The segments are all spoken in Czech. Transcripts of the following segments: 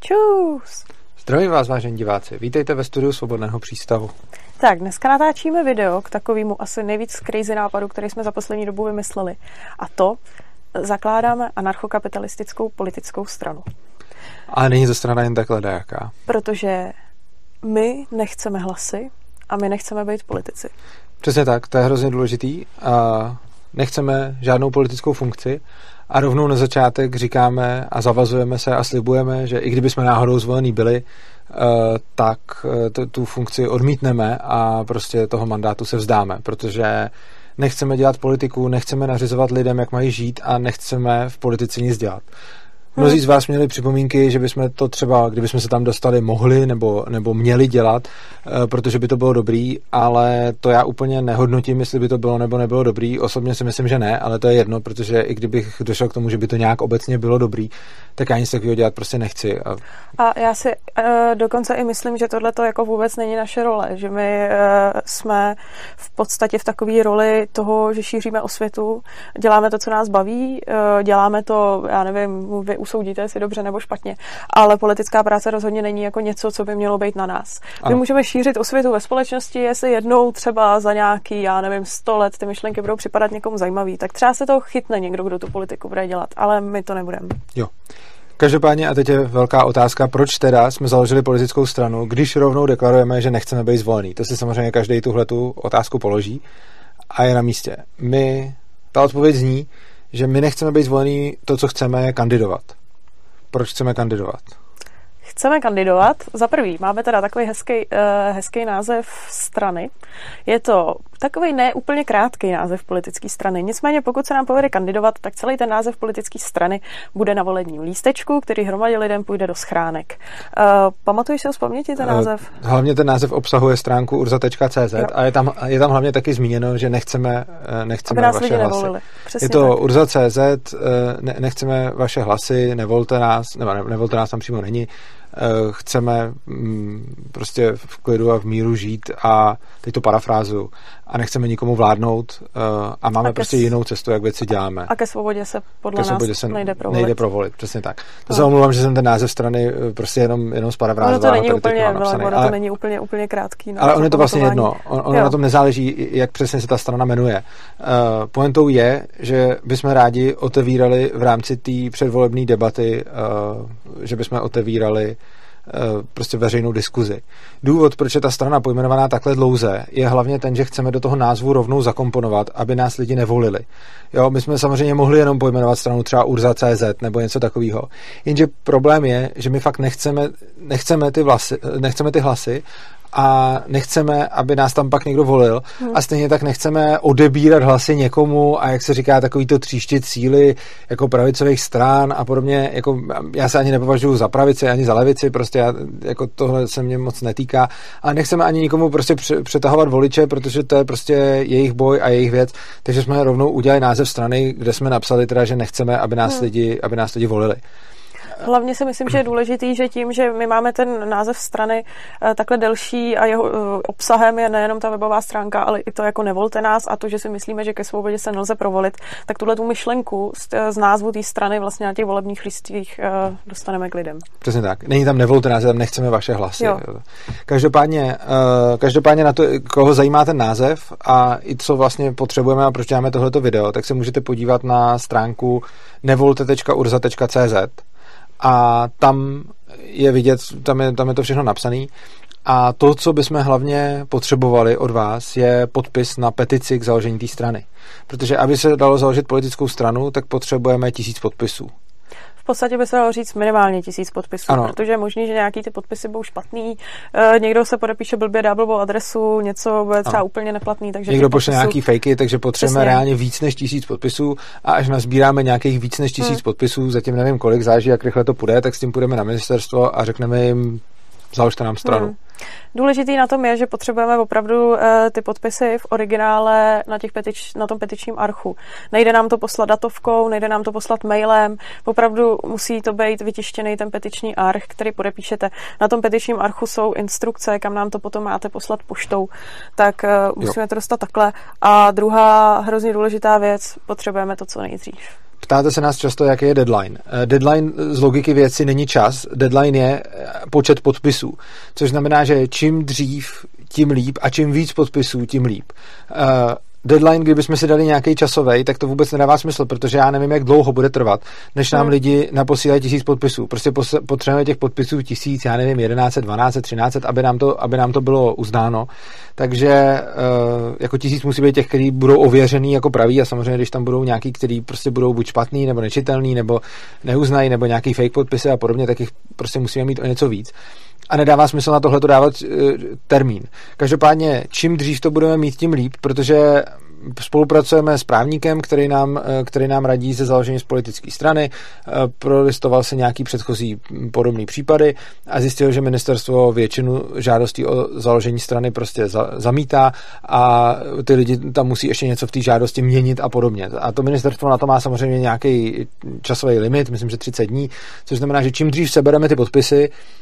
Čus! Zdravím vás, vážení diváci. Vítejte ve studiu Svobodného přístavu. Tak, dneska natáčíme video k takovému asi nejvíc crazy nápadu, který jsme za poslední dobu vymysleli. A to zakládáme anarchokapitalistickou politickou stranu. A není to strana jen takhle dajaká. Protože my nechceme hlasy a my nechceme být politici. Přesně tak, to je hrozně důležitý. A nechceme žádnou politickou funkci a rovnou na začátek říkáme a zavazujeme se a slibujeme, že i kdyby jsme náhodou zvolení byli, eh, tak eh, tu funkci odmítneme a prostě toho mandátu se vzdáme, protože nechceme dělat politiku, nechceme nařizovat lidem, jak mají žít a nechceme v politice nic dělat. Mnozí z vás měli připomínky, že bychom to třeba, kdybychom se tam dostali, mohli nebo, nebo měli dělat, eh, protože by to bylo dobrý, ale to já úplně nehodnotím, jestli by to bylo nebo nebylo dobrý. Osobně si myslím, že ne, ale to je jedno, protože i kdybych došel k tomu, že by to nějak obecně bylo dobrý, tak já nic takového dělat prostě nechci. A, a já si uh, dokonce i myslím, že tohle to jako vůbec není naše role, že my uh, jsme v podstatě v takové roli toho, že šíříme osvětu, děláme to, co nás baví, uh, děláme to, já nevím, vy usoudíte, jestli dobře nebo špatně. Ale politická práce rozhodně není jako něco, co by mělo být na nás. My můžeme šířit osvětu ve společnosti, jestli jednou třeba za nějaký, já nevím, sto let ty myšlenky budou připadat někomu zajímavý, tak třeba se to chytne někdo, kdo tu politiku bude dělat, ale my to nebudeme. Jo. Každopádně, a teď je velká otázka, proč teda jsme založili politickou stranu, když rovnou deklarujeme, že nechceme být zvolený. To si samozřejmě každý tuhle tu otázku položí a je na místě. My, ta odpověď zní, že my nechceme být zvolený, to, co chceme, je kandidovat. Proč chceme kandidovat? chceme kandidovat. Za prvý, máme teda takový hezký, uh, hezký název strany. Je to takový ne úplně krátký název politické strany. Nicméně, pokud se nám povede kandidovat, tak celý ten název politické strany bude na volebním lístečku, který hromadě lidem půjde do schránek. Uh, pamatuješ si ho ten eh, název? Uh, hlavně ten název obsahuje stránku urza.cz a je tam, je tam hlavně taky zmíněno, že nechceme, nechceme nás vaše hlasy. Je to urza.cz, ne, nechceme vaše hlasy, nevolte nás, nebo ne, nevolte nás tam přímo není, Eh, chceme mm, prostě v klidu a v míru žít a teď to parafrázu a nechceme nikomu vládnout eh, a máme a prostě s... jinou cestu, jak věci děláme. A ke svobodě se podle ke svobodě nás se nejde provolit. Nejde provolit, přesně tak. To no. se omlouvám, že jsem ten název strany eh, prostě jenom, jenom sparafrázoval. Ono to není úplně, napsaný, ale, to není úplně, úplně krátký. No, ale ono je to vlastně jedno. On, ono na tom nezáleží, jak přesně se ta strana jmenuje. Uh, pointou je, že bychom rádi otevírali v rámci té předvolební debaty, uh, že bychom otevírali prostě veřejnou diskuzi. Důvod, proč je ta strana pojmenovaná takhle dlouze, je hlavně ten, že chceme do toho názvu rovnou zakomponovat, aby nás lidi nevolili. Jo, my jsme samozřejmě mohli jenom pojmenovat stranu třeba Urza.cz nebo něco takového. Jenže problém je, že my fakt nechceme, nechceme, ty, vlasy, nechceme ty hlasy a nechceme, aby nás tam pak někdo volil hmm. a stejně tak nechceme odebírat hlasy někomu a jak se říká, takový to tříštit síly jako pravicových stran a podobně, jako já se ani nepovažuji za pravici, ani za levici, prostě já, jako tohle se mě moc netýká a nechceme ani nikomu prostě přetahovat voliče, protože to je prostě jejich boj a jejich věc, takže jsme rovnou udělali název strany, kde jsme napsali teda, že nechceme, aby nás, hmm. lidi, aby nás lidi volili. Hlavně si myslím, že je důležitý, že tím, že my máme ten název strany eh, takhle delší a jeho eh, obsahem je nejenom ta webová stránka, ale i to jako nevolte nás a to, že si myslíme, že ke svobodě se nelze provolit, tak tuhle tu myšlenku z, z názvu té strany vlastně na těch volebních listích eh, dostaneme k lidem. Přesně tak. Není tam nevolte nás, tam nechceme vaše hlasy. Jo. Každopádně, každopádně na to, koho zajímá ten název a i co vlastně potřebujeme a proč děláme tohleto video, tak se můžete podívat na stránku nevolte.urza.cz a tam je vidět, tam je, tam je to všechno napsané. A to, co bychom hlavně potřebovali od vás, je podpis na petici k založení té strany. Protože aby se dalo založit politickou stranu, tak potřebujeme tisíc podpisů podstatě by se dalo říct minimálně tisíc podpisů, ano. protože je možný, že nějaký ty podpisy budou špatný, e, někdo se podepíše blbě, dá blbou adresu, něco bude třeba ano. úplně neplatný. Takže někdo pošle podpisů... nějaký fakey, takže potřebujeme Přesně. reálně víc než tisíc podpisů a až nazbíráme nějakých víc než tisíc hmm. podpisů, zatím nevím kolik, záží, jak rychle to půjde, tak s tím půjdeme na ministerstvo a řekneme jim, založte nám stranu. Hmm. Důležitý na tom je, že potřebujeme opravdu uh, ty podpisy v originále na, těch petič, na tom petičním archu. Nejde nám to poslat datovkou, nejde nám to poslat mailem, opravdu musí to být vytištěný ten petiční arch, který podepíšete. Na tom petičním archu jsou instrukce, kam nám to potom máte poslat poštou, tak uh, musíme jo. to dostat takhle. A druhá hrozně důležitá věc, potřebujeme to co nejdřív. Ptáte se nás často, jaký je deadline. Eh, deadline z logiky věci není čas, deadline je eh, počet podpisů, což znamená, že čím dřív, tím líp a čím víc podpisů, tím líp. Eh, deadline, kdybychom si dali nějaký časový, tak to vůbec nedává smysl, protože já nevím, jak dlouho bude trvat, než nám hmm. lidi naposílají tisíc podpisů. Prostě potřebujeme těch podpisů tisíc, já nevím, 11, 12, 13, aby nám to, aby nám to bylo uznáno. Takže uh, jako tisíc musí být těch, kteří budou ověřený jako praví a samozřejmě, když tam budou nějaký, kteří prostě budou buď špatný, nebo nečitelný, nebo neuznají, nebo nějaký fake podpisy a podobně, tak jich prostě musíme mít o něco víc a nedává smysl na tohle dávat uh, termín. Každopádně, čím dřív to budeme mít, tím líp, protože spolupracujeme s právníkem, který nám, eh, který nám radí se založením z politické strany, eh, prolistoval se nějaký předchozí podobný případy a zjistil, že ministerstvo většinu žádostí o založení strany prostě za, zamítá a ty lidi tam musí ještě něco v té žádosti měnit a podobně. A to ministerstvo na to má samozřejmě nějaký časový limit, myslím, že 30 dní, což znamená, že čím dřív sebereme ty podpisy, eh,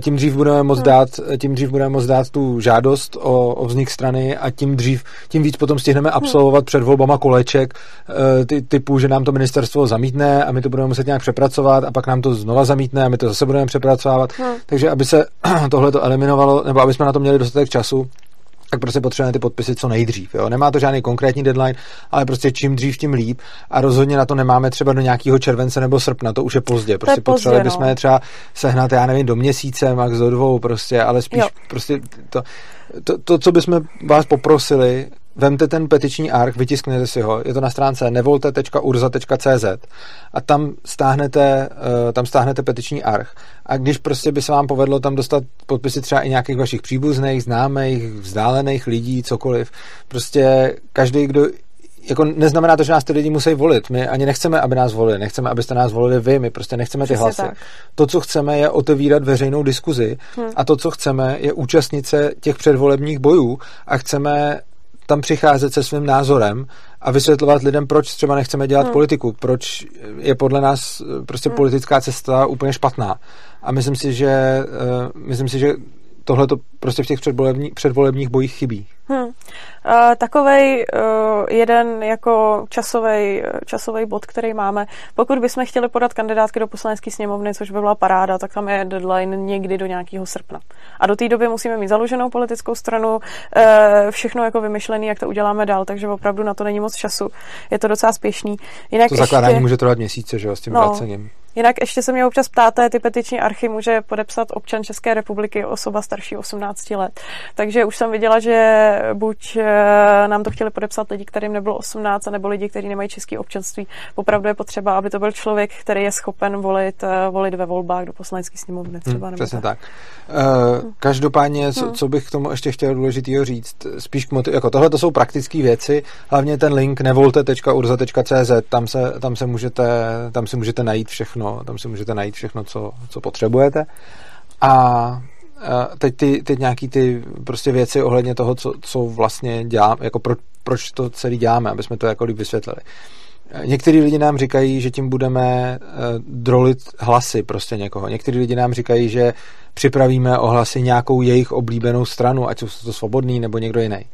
tím dřív budeme moct hmm. dát, tím dřív budeme moct dát tu žádost o, o vznik strany a tím dřív, tím víc potom stihneme absolvovat před volbama koleček eh, ty, typu, že nám to ministerstvo zamítne a my to budeme muset nějak přepracovat a pak nám to znova zamítne a my to zase budeme přepracovávat. Hmm. Takže aby se tohle to eliminovalo, nebo aby jsme na to měli dostatek času, tak prostě potřebujeme ty podpisy co nejdřív. Jo? Nemá to žádný konkrétní deadline, ale prostě čím dřív, tím líp. A rozhodně na to nemáme třeba do nějakého července nebo srpna, to už je pozdě. Prostě je potřebovali no. bychom je třeba sehnat, já nevím, do měsíce, max do dvou, prostě, ale spíš jo. prostě to, to, to, co bychom vás poprosili, vemte ten petiční arch, vytiskněte si ho, je to na stránce nevolte.urza.cz a tam stáhnete, uh, tam stáhnete petiční arch. A když prostě by se vám povedlo tam dostat podpisy třeba i nějakých vašich příbuzných, známých, vzdálených lidí, cokoliv, prostě každý, kdo jako neznamená to, že nás ty lidi musí volit. My ani nechceme, aby nás volili. Nechceme, abyste nás volili vy. My prostě nechceme ty hlasy. Tak. To, co chceme, je otevírat veřejnou diskuzi hmm. a to, co chceme, je účastnit se těch předvolebních bojů a chceme tam přicházet se svým názorem a vysvětlovat lidem, proč třeba nechceme dělat hmm. politiku, proč je podle nás eh, prostě hmm. politická cesta úplně špatná. A myslím si, že uh, myslím si, že tohle to prostě v těch předvolební, předvolebních bojích chybí. Hmm. Uh, takovej uh, jeden jako časový časový bod, který máme. Pokud bychom chtěli podat kandidátky do poslanecké sněmovny, což by byla paráda, tak tam je deadline někdy do nějakého srpna. A do té doby musíme mít založenou politickou stranu, uh, všechno jako vymyšlené, jak to uděláme dál, takže opravdu na to není moc času. Je to docela spěšný. Jinak to zakládání ještě... může trvat měsíce, že jo, s tím no, vrácením. Jinak ještě se mě občas ptáte, ty petiční archy může podepsat občan České republiky, osoba starší 18 let. Takže už jsem viděla, že buď eh, nám to chtěli podepsat lidi, kterým nebylo 18, nebo lidi, kteří nemají české občanství. Opravdu je potřeba, aby to byl člověk, který je schopen volit, eh, volit ve volbách do poslanecké sněmovny třeba. Hmm, přesně tak. Uh, každopádně, co, hmm. co bych k tomu ještě chtěl důležitýho říct, spíš k motiv, jako tohle to jsou praktické věci, hlavně ten link nevolte.urza.cz, tam se, tam se můžete, tam si můžete najít všechno, tam si můžete najít všechno, co, co potřebujete. A teď, ty, teď nějaký ty prostě věci ohledně toho, co, co vlastně děláme, jako pro, proč to celý děláme, aby jsme to jako líp vysvětlili. Některý lidi nám říkají, že tím budeme uh, drolit hlasy prostě někoho. Některý lidi nám říkají, že připravíme ohlasy nějakou jejich oblíbenou stranu, ať jsou to svobodný nebo někdo jiný.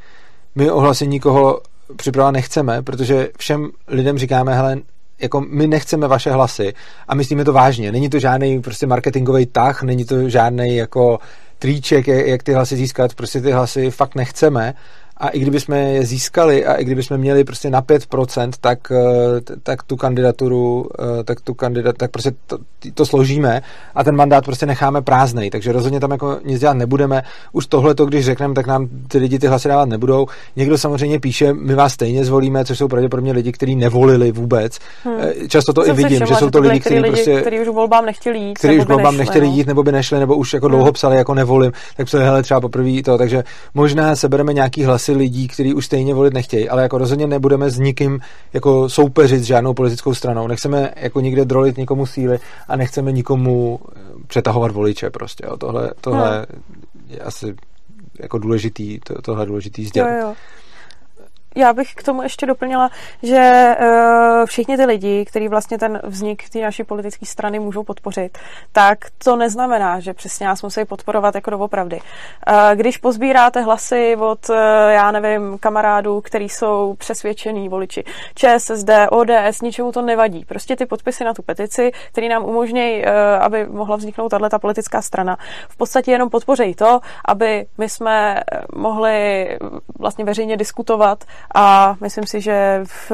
My ohlasy nikoho připravovat nechceme, protože všem lidem říkáme, hele, jako my nechceme vaše hlasy a myslíme to vážně. Není to žádný prostě marketingový tah, není to žádný jako triček, jak ty hlasy získat, prostě ty hlasy fakt nechceme a i kdyby jsme je získali a i kdyby jsme měli prostě na 5%, tak, eh, tak tu kandidaturu, eh, tak tu kandidat, tak prostě to, to složíme a ten mandát prostě necháme prázdnej, takže rozhodně tam jako nic dělat nebudeme. Už tohle to, když řekneme, tak nám ty lidi ty hlasy dávat nebudou. Někdo samozřejmě píše, my vás stejně zvolíme, což jsou pravděpodobně lidi, kteří nevolili vůbec. Hmm. Často to Jsem i vidím, že jsou to lidi, kteří prostě, který už volbám nechtěli jít, který už volbám nechtěli no. jít, nebo by nešli, nebo už jako hmm. dlouho psali, jako nevolím, tak psali, hele, třeba poprvé to, takže možná sebereme nějaký hlasy lidí, kteří už stejně volit nechtějí, ale jako rozhodně nebudeme s nikým jako soupeřit s žádnou politickou stranou. Nechceme jako nikde drolit nikomu síly a nechceme nikomu eh, přetahovat voliče prostě. Jo. Tohle, tohle hmm. je asi jako důležitý, to, tohle důležitý sdělit. Jo, jo. Já bych k tomu ještě doplnila, že uh, všichni ty lidi, kteří vlastně ten vznik té naší politické strany můžou podpořit, tak to neznamená, že přesně nás musí podporovat jako doopravdy. Uh, když pozbíráte hlasy od, uh, já nevím, kamarádů, který jsou přesvědčený voliči ČSSD, ODS, ničemu to nevadí. Prostě ty podpisy na tu petici, který nám umožní, uh, aby mohla vzniknout tato politická strana, v podstatě jenom podpoří to, aby my jsme mohli vlastně veřejně diskutovat a myslím si, že v,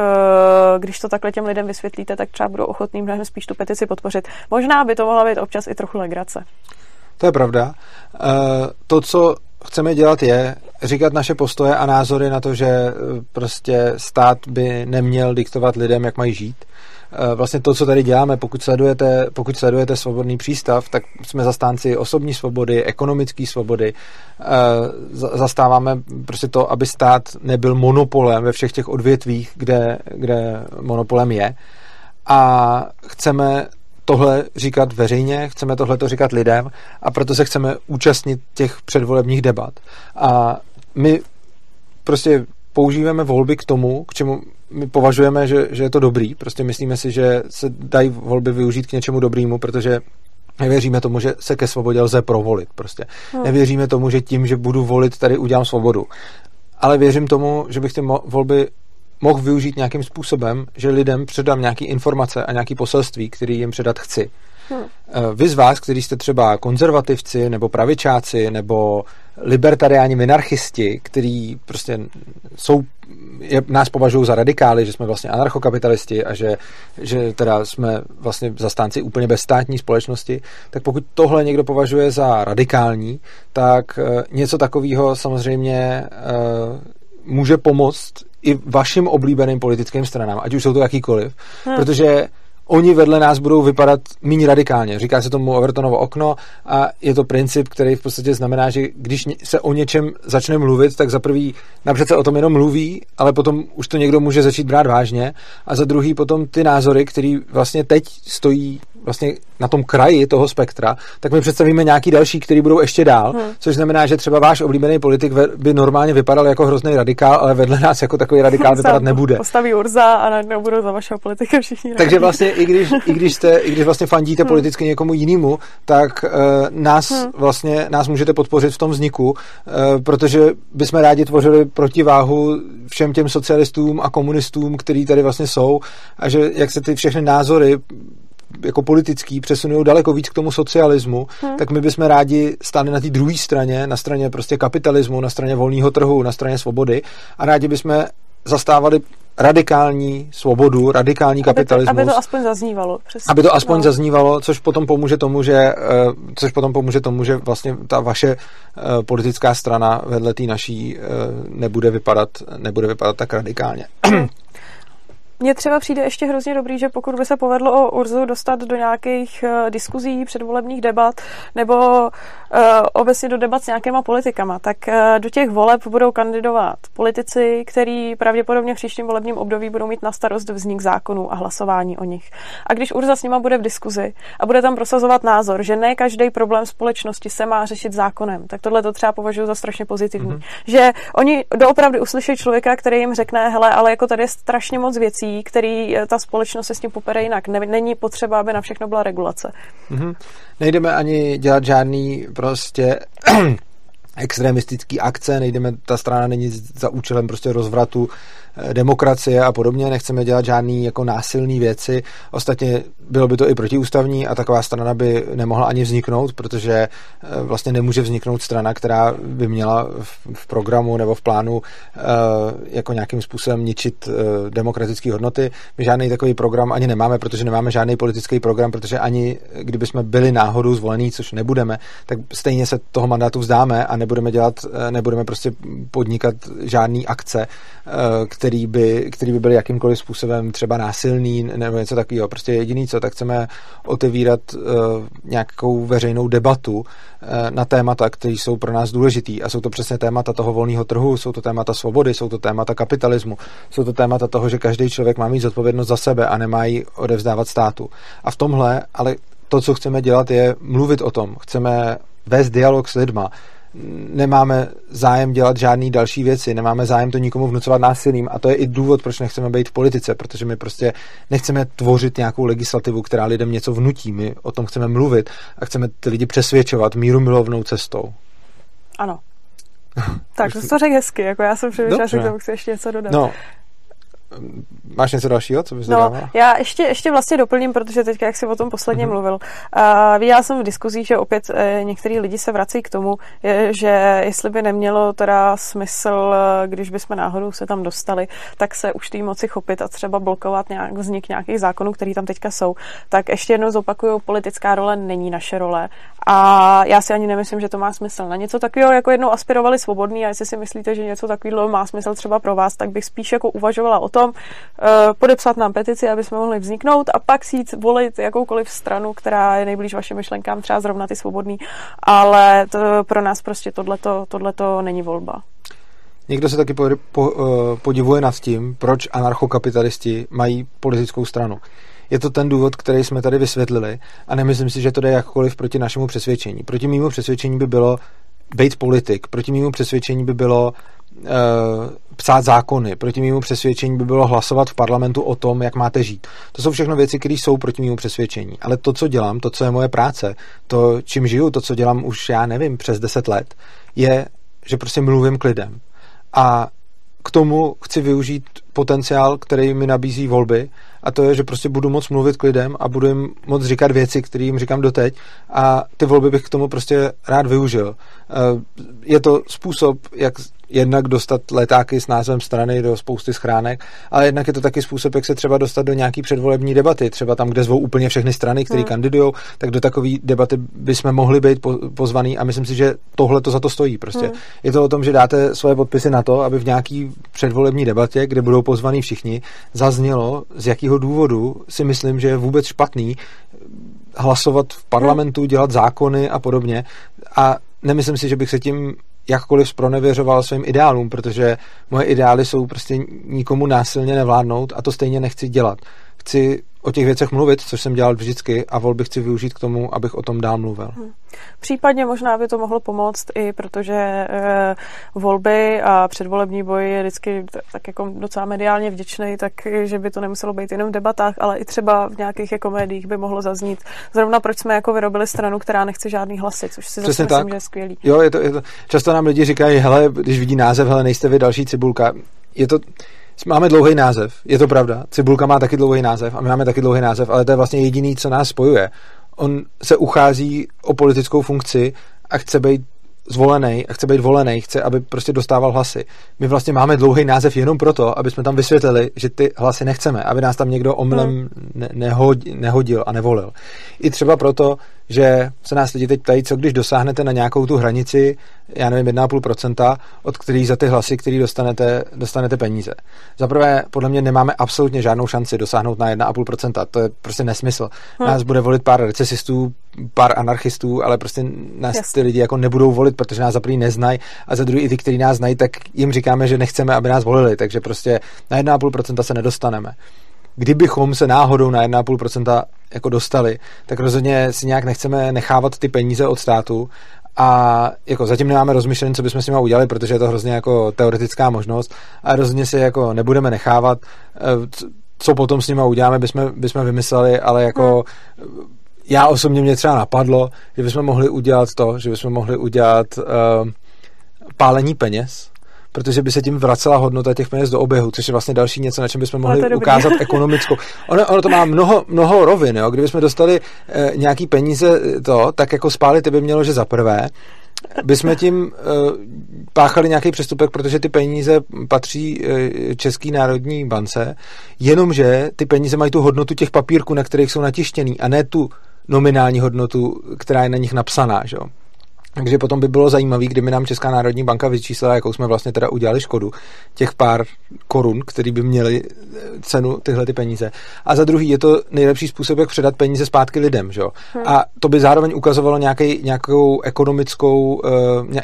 když to takhle těm lidem vysvětlíte, tak třeba budou ochotní mnohem spíš tu petici podpořit. Možná by to mohla být občas i trochu legrace. To je pravda. Eh, to, co chceme dělat, je říkat naše postoje a názory na to, že eh, prostě stát by neměl diktovat lidem, jak mají žít. Eh, vlastně to, co tady děláme, pokud sledujete, pokud sledujete svobodný přístav, tak jsme zastánci osobní svobody, ekonomické svobody. Eh, zastáváme prostě to, aby stát nebyl monopolem ve všech těch odvětvích, kde, kde monopolem je. A chceme tohle říkat veřejně, chceme tohle to říkat lidem a proto se chceme účastnit těch předvolebních debat. A my prostě používáme volby k tomu, k čemu my považujeme, že, že je to dobrý. Prostě myslíme si, že se dají volby využít k něčemu dobrému, protože Nevěříme tomu, že se ke svobodě lze provolit. Prostě. Hmm. Nevěříme tomu, že tím, že budu volit, tady udělám svobodu. Ale věřím tomu, že bych ty mo- volby mohl využít nějakým způsobem, že lidem předám nějaké informace a nějaké poselství, které jim předat chci. Hmm. Vy z vás, kteří jste třeba konzervativci nebo pravičáci nebo libertariáni minarchisti, kteří prostě jsou, je, nás považují za radikály, že jsme vlastně anarchokapitalisti a že, že teda jsme vlastně zastánci úplně bezstátní společnosti, tak pokud tohle někdo považuje za radikální, tak uh, něco takového samozřejmě uh, může pomoct i vašim oblíbeným politickým stranám, ať už jsou to jakýkoliv, hmm. protože oni vedle nás budou vypadat méně radikálně. Říká se tomu Overtonovo okno a je to princip, který v podstatě znamená, že když se o něčem začne mluvit, tak za prvý napřed se o tom jenom mluví, ale potom už to někdo může začít brát vážně a za druhý potom ty názory, které vlastně teď stojí vlastně na tom kraji toho spektra, tak my představíme nějaký další, který budou ještě dál, hmm. což znamená, že třeba váš oblíbený politik by normálně vypadal jako hrozný radikál, ale vedle nás jako takový radikál vypadat nebude. Postaví Urza a najednou budou za vašeho politika všichni. Takže vlastně i když, i když, jste, i když vlastně fandíte hmm. politicky někomu jinému, tak uh, nás hmm. vlastně nás můžete podpořit v tom vzniku, uh, protože bychom rádi tvořili protiváhu všem těm socialistům a komunistům, který tady vlastně jsou a že jak se ty všechny názory jako politický přesunují daleko víc k tomu socialismu, hmm. tak my bychom rádi stáli na té druhé straně, na straně prostě kapitalismu, na straně volného trhu, na straně svobody a rádi bychom zastávali radikální svobodu, radikální kapitalismus. Aby to, aby to aspoň zaznívalo. Přesně. Aby to aspoň no. zaznívalo, což potom pomůže tomu, že eh, což potom pomůže tomu, že vlastně ta vaše eh, politická strana vedle té naší eh, nebude vypadat, nebude vypadat tak radikálně. Mně třeba přijde ještě hrozně dobrý, že pokud by se povedlo o Urzu dostat do nějakých uh, diskuzí, předvolebních debat nebo uh, obecně do debat s nějakýma politikama, tak uh, do těch voleb budou kandidovat politici, kteří pravděpodobně v příštím volebním období budou mít na starost vznik zákonů a hlasování o nich. A když Urza s nima bude v diskuzi a bude tam prosazovat názor, že ne každý problém společnosti se má řešit zákonem, tak tohle to třeba považuji za strašně pozitivní. Mm-hmm. Že oni doopravdy uslyší člověka, který jim řekne, hele, ale jako tady je strašně moc věcí, který eh, ta společnost se s tím popere jinak. Není potřeba, aby na všechno byla regulace. Mm-hmm. Nejdeme ani dělat žádný prostě extremistický akce, nejdeme, ta strana není za účelem prostě rozvratu demokracie a podobně, nechceme dělat žádný jako násilné věci. Ostatně bylo by to i protiústavní a taková strana by nemohla ani vzniknout, protože eh, vlastně nemůže vzniknout strana, která by měla v programu nebo v plánu eh, jako nějakým způsobem ničit demokratické hodnoty. My žádný takový program ani nemáme, protože nemáme žádný politický program, protože ani kdyby jsme byli náhodou zvolení, což nebudeme, tak stejně se toho mandátu vzdáme a nebudeme dělat, nebudeme prostě podnikat žádný akce, který by, který by byl jakýmkoliv způsobem třeba násilný nebo něco takového. Prostě jediný co, tak chceme otevírat uh, nějakou veřejnou debatu uh, na témata, které jsou pro nás důležitý. A jsou to přesně témata toho volného trhu, jsou to témata svobody, jsou to témata kapitalismu, jsou to témata toho, že každý člověk má mít zodpovědnost za sebe a nemá ji odevzdávat státu. A v tomhle, ale to, co chceme dělat, je mluvit o tom. Chceme vést dialog s lidma, nemáme zájem dělat žádný další věci, nemáme zájem to nikomu vnucovat násilím a to je i důvod, proč nechceme být v politice, protože my prostě nechceme tvořit nějakou legislativu, která lidem něco vnutí, my o tom chceme mluvit a chceme ty lidi přesvědčovat míru milovnou cestou. Ano. tak, to, to řekl hezky, jako já jsem přemýšlela, že k tomu chci ještě něco dodat. No, Máš něco dalšího, co bys no, dodávala? já ještě, ještě vlastně doplním, protože teď, jak jsi o tom posledně mm-hmm. mluvil, uh, viděla jsem v diskuzích, že opět uh, některý lidi se vrací k tomu, je, že jestli by nemělo teda smysl, uh, když bychom náhodou se tam dostali, tak se už té moci chopit a třeba blokovat nějak, vznik nějakých zákonů, které tam teďka jsou. Tak ještě jednou zopakuju, politická role není naše role a já si ani nemyslím, že to má smysl. Na něco takového jako jednou aspirovali svobodný a jestli si myslíte, že něco takového má smysl třeba pro vás, tak bych spíš jako uvažovala o tom, uh, podepsat nám petici, aby jsme mohli vzniknout a pak si jít volit jakoukoliv stranu, která je nejblíž vašim myšlenkám, třeba zrovna ty svobodný, ale to pro nás prostě tohleto, tohleto není volba. Někdo se taky po, po, uh, podivuje nad tím, proč anarchokapitalisti mají politickou stranu. Je to ten důvod, který jsme tady vysvětlili a nemyslím si, že to jde jakkoliv proti našemu přesvědčení. Proti mému přesvědčení by bylo být politik. Proti mému přesvědčení by bylo psát zákony. Proti mému přesvědčení by bylo hlasovat v parlamentu o tom, jak máte žít. To jsou všechno věci, které jsou proti mému přesvědčení. Ale to, co dělám, to, co je moje práce, to, čím žiju, to, co dělám už, já nevím, přes deset let, je, že prostě mluvím k lidem. A k tomu chci využít potenciál, který mi nabízí volby a to je, že prostě budu moc mluvit k lidem a budu jim moc říkat věci, které jim říkám doteď a ty volby bych k tomu prostě rád využil. Eh, je to způsob, jak jednak dostat letáky s názvem strany do spousty schránek, ale jednak je to taky způsob, jak se třeba dostat do nějaký předvolební debaty, třeba tam, kde zvou úplně všechny strany, které hmm. kandidují, tak do takové debaty bychom mohli být pozvaný a myslím si, že tohle to za to stojí. Prostě hmm. je to o tom, že dáte svoje podpisy na to, aby v nějaký předvolební debatě, kde budou pozvaní všichni, zaznělo, z jakého důvodu si myslím, že je vůbec špatný hlasovat v parlamentu, dělat zákony a podobně. A nemyslím si, že bych se tím jakkoliv zpronevěřoval svým ideálům, protože moje ideály jsou prostě nikomu násilně nevládnout a to stejně nechci dělat. Chci o těch věcech mluvit, což jsem dělal vždycky a volby chci využít k tomu, abych o tom dál mluvil. Hmm. Případně možná by to mohlo pomoct i protože e, volby a předvolební boj je vždycky tak jako docela mediálně vděčný, tak že by to nemuselo být jenom v debatách, ale i třeba v nějakých jako médiích by mohlo zaznít. Zrovna proč jsme jako vyrobili stranu, která nechce žádný hlasy, což si zase myslím, že je skvělý. Jo, je to, je to, často nám lidi říkají, hele, když vidí název, hele, nejste vy další cibulka. Je to, Máme dlouhý název, je to pravda. Cibulka má taky dlouhý název a my máme taky dlouhý název, ale to je vlastně jediný, co nás spojuje. On se uchází o politickou funkci a chce být zvolený a chce být volený, chce, aby prostě dostával hlasy. My vlastně máme dlouhý název jenom proto, aby jsme tam vysvětlili, že ty hlasy nechceme, aby nás tam někdo omylem hmm. ne- nehodil a nevolil. I třeba proto, že se nás lidi teď ptají, co když dosáhnete na nějakou tu hranici, já nevím, 1,5%, od kterých za ty hlasy, který dostanete, dostanete peníze. Za prvé, podle mě nemáme absolutně žádnou šanci dosáhnout na 1,5%. To je prostě nesmysl. Hmm. Nás bude volit pár recesistů, pár anarchistů, ale prostě nás Jasně. ty lidi jako nebudou volit, protože nás za prvý neznají a za druhý i ty, kteří nás znají, tak jim říkáme, že nechceme, aby nás volili, takže prostě na 1,5% se nedostaneme kdybychom se náhodou na 1,5% jako dostali, tak rozhodně si nějak nechceme nechávat ty peníze od státu a jako zatím nemáme rozmyšlené, co bychom s nimi udělali, protože je to hrozně jako teoretická možnost a rozhodně si jako nebudeme nechávat, eh, co potom s nimi uděláme, bychom, bychom vymysleli, ale jako hmm. Já osobně mě třeba napadlo, že bychom mohli udělat to, že bychom mohli udělat uh, pálení peněz, protože by se tím vracela hodnota těch peněz do oběhu, což je vlastně další něco, na čem bychom mohli ukázat ekonomickou. Ono, ono to má mnoho, mnoho rovin, jo? kdybychom dostali e, nějaký peníze eh, to, tak jako spálit by mělo, že za prvé, bychom tím e, páchali nějaký přestupek, protože ty peníze patří e, České národní bance, jenomže ty peníze mají tu hodnotu těch papírků, na kterých jsou natištěný, a ne tu nominální hodnotu, která je na nich napsaná. Že? Takže potom by bylo zajímavé, kdyby nám Česká národní banka vyčíslila, jakou jsme vlastně teda udělali škodu, těch pár korun, který by měli eh, cenu tyhle ty peníze. A za druhý je to nejlepší způsob, jak předat peníze zpátky lidem. Že? Hmm. A to by zároveň ukazovalo nějaký, nějakou ekonomickou, uh,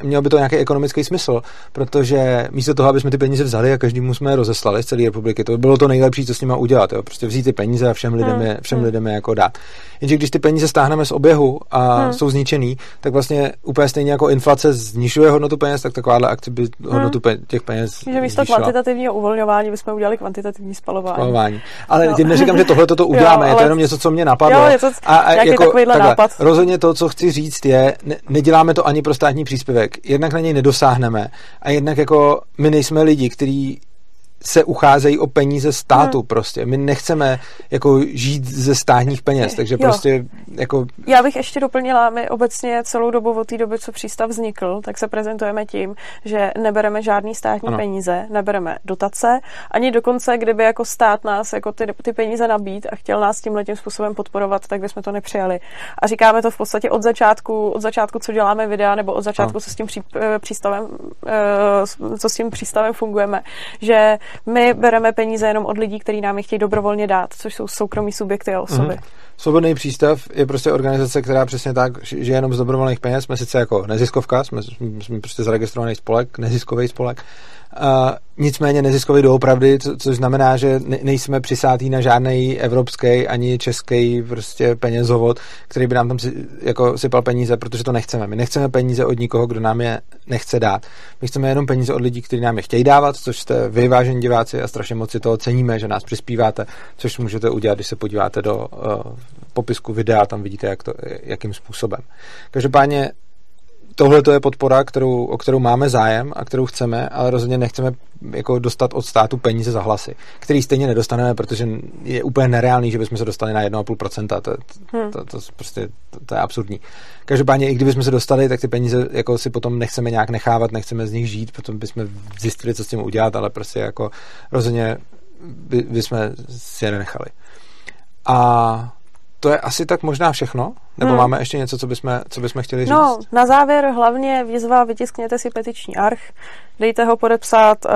mělo by to nějaký ekonomický smysl, protože místo toho, aby jsme ty peníze vzali a každému jsme je rozeslali z celé republiky, to by bylo to nejlepší, co s nimi udělat. Jo? Prostě vzít ty peníze a všem lidem hmm. je, všem hmm. lidem je jako dát. Jenže když ty peníze stáhneme z oběhu a hmm. jsou zničený, tak vlastně úplně stejně jako inflace znižuje hodnotu peněz, tak takováhle akce by hmm. hodnotu pe- těch peněz Že místo zvýšila. kvantitativního uvolňování bychom udělali kvantitativní spalování. spalování. Ale no. tím neříkám, že tohle toto uděláme, jo, je to jenom něco, co mě napadlo. Jo, něco, a, a jako, takhle, nápad. Rozhodně to, co chci říct, je, ne, neděláme to ani pro státní příspěvek. Jednak na něj nedosáhneme a jednak jako my nejsme lidi, kteří se ucházejí o peníze státu hmm. prostě. My nechceme jako žít ze státních peněz, takže jo. prostě jako... Já bych ještě doplnila, my obecně celou dobu od té doby, co přístav vznikl, tak se prezentujeme tím, že nebereme žádný státní ano. peníze, nebereme dotace, ani dokonce, kdyby jako stát nás jako ty, ty peníze nabít a chtěl nás tímhle tím způsobem podporovat, tak bychom to nepřijali. A říkáme to v podstatě od začátku, od začátku, co děláme videa, nebo od začátku, ano. co s tím pří, eh, přístavem, eh, co s tím přístavem fungujeme, že my bereme peníze jenom od lidí, kteří nám je chtějí dobrovolně dát, což jsou soukromí subjekty a osoby. Mm-hmm. Svobodný přístav je prostě organizace, která přesně tak, že jenom z dobrovolných peněz. Jsme sice jako neziskovka, jsme, jsme prostě zaregistrovaný spolek, neziskový spolek, nicméně neziskový doopravdy, co, což znamená, že ne, nejsme přisátý na žádný evropský ani český prostě penězovod, který by nám tam si, jako sypal peníze, protože to nechceme. My nechceme peníze od nikoho, kdo nám je nechce dát. My chceme jenom peníze od lidí, kteří nám je chtějí dávat, což jste vy, vážení diváci, a strašně moc si toho ceníme, že nás přispíváte, což můžete udělat, když se podíváte do uh, popisku videa, tam vidíte, jak to, jakým způsobem. Každopádně tohle to je podpora, kterou, o kterou máme zájem a kterou chceme, ale rozhodně nechceme jako dostat od státu peníze za hlasy, který stejně nedostaneme, protože je úplně nereálný, že bychom se dostali na 1,5%. To, to, hmm. to, to, prostě, to, to je absurdní. Každopádně, i kdybychom se dostali, tak ty peníze jako si potom nechceme nějak nechávat, nechceme z nich žít, potom bychom zjistili, co s tím udělat, ale prostě jako rozhodně by, bychom si je nenechali. A to je asi tak možná všechno? Nebo hmm. máme ještě něco, co bychom, co bychom chtěli říct? No, na závěr hlavně výzva, vytiskněte si petiční arch, dejte ho podepsat uh,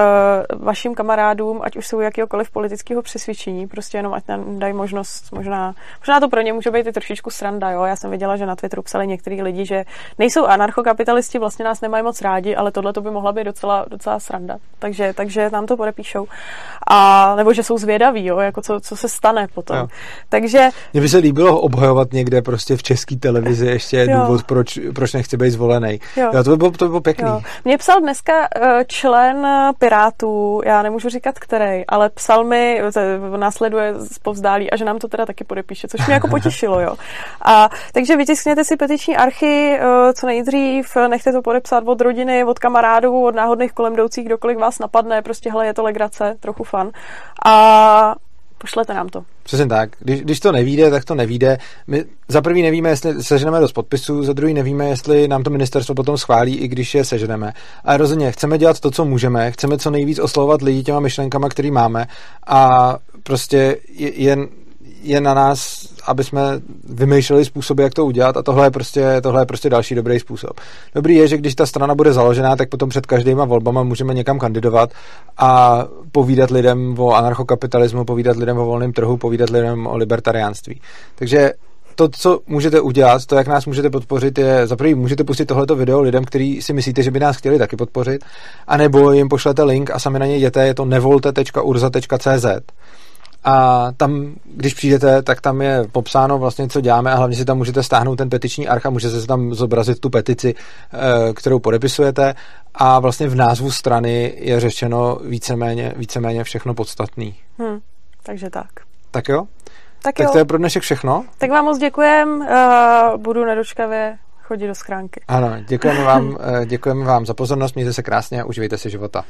vašim kamarádům, ať už jsou jakýkoliv politického přesvědčení, prostě jenom ať nám dají možnost, možná, možná to pro ně může být i trošičku sranda, jo. Já jsem viděla, že na Twitteru psali některý lidi, že nejsou anarchokapitalisti, vlastně nás nemají moc rádi, ale tohle to by mohla být docela, docela sranda. Takže, takže nám to podepíšou. A, nebo že jsou zvědaví, jo, jako co, co se stane potom. Jo. Takže... Mně by se líbilo obhajovat někde prostě v české televizi ještě je důvod, proč, proč nechci být zvolený. Jo. jo. to by bylo, to by bylo pěkný. Jo. Mě psal dneska eh, člen Pirátů, já nemůžu říkat který, ale psal mi, následuje z povzdálí a že nám to teda taky podepíše, což mě jako potěšilo, jo. A, takže vytiskněte si petiční archy eh, co nejdřív, nechte to podepsat od rodiny, od kamarádů, od náhodných kolem jdoucích, kdokoliv vás napadne, prostě hele, je to legrace, trochu fan. A pošlete nám to. Přesně tak. Když, když to nevíde, tak to nevíde. My za prvý nevíme, jestli seženeme dost podpisů, za druhý nevíme, jestli nám to ministerstvo potom schválí, i když je seženeme. Ale rozhodně chceme dělat to, co můžeme, chceme co nejvíc oslovovat lidi těma myšlenkama, který máme a prostě jen je na nás, aby jsme vymýšleli způsoby, jak to udělat a tohle je, prostě, tohle je prostě další dobrý způsob. Dobrý je, že když ta strana bude založená, tak potom před každýma volbama můžeme někam kandidovat a povídat lidem o anarchokapitalismu, povídat lidem o volném trhu, povídat lidem o libertariánství. Takže to, co můžete udělat, to, jak nás můžete podpořit, je za prvý můžete pustit tohleto video lidem, který si myslíte, že by nás chtěli taky podpořit, anebo jim pošlete link a sami na něj jděte, je to nevolte.urza.cz a tam, když přijdete, tak tam je popsáno vlastně, co děláme a hlavně si tam můžete stáhnout ten petiční arch a můžete si tam zobrazit tu petici, eh, kterou podepisujete a vlastně v názvu strany je řečeno víceméně, víceméně všechno podstatný. Hmm, takže tak. Tak jo? Tak, tak jo. to je pro dnešek všechno. Tak vám moc děkujem, uh, budu nedočkavě chodit do schránky. Ano, děkujeme vám, eh, děkujeme vám za pozornost, mějte se krásně a uživejte si života.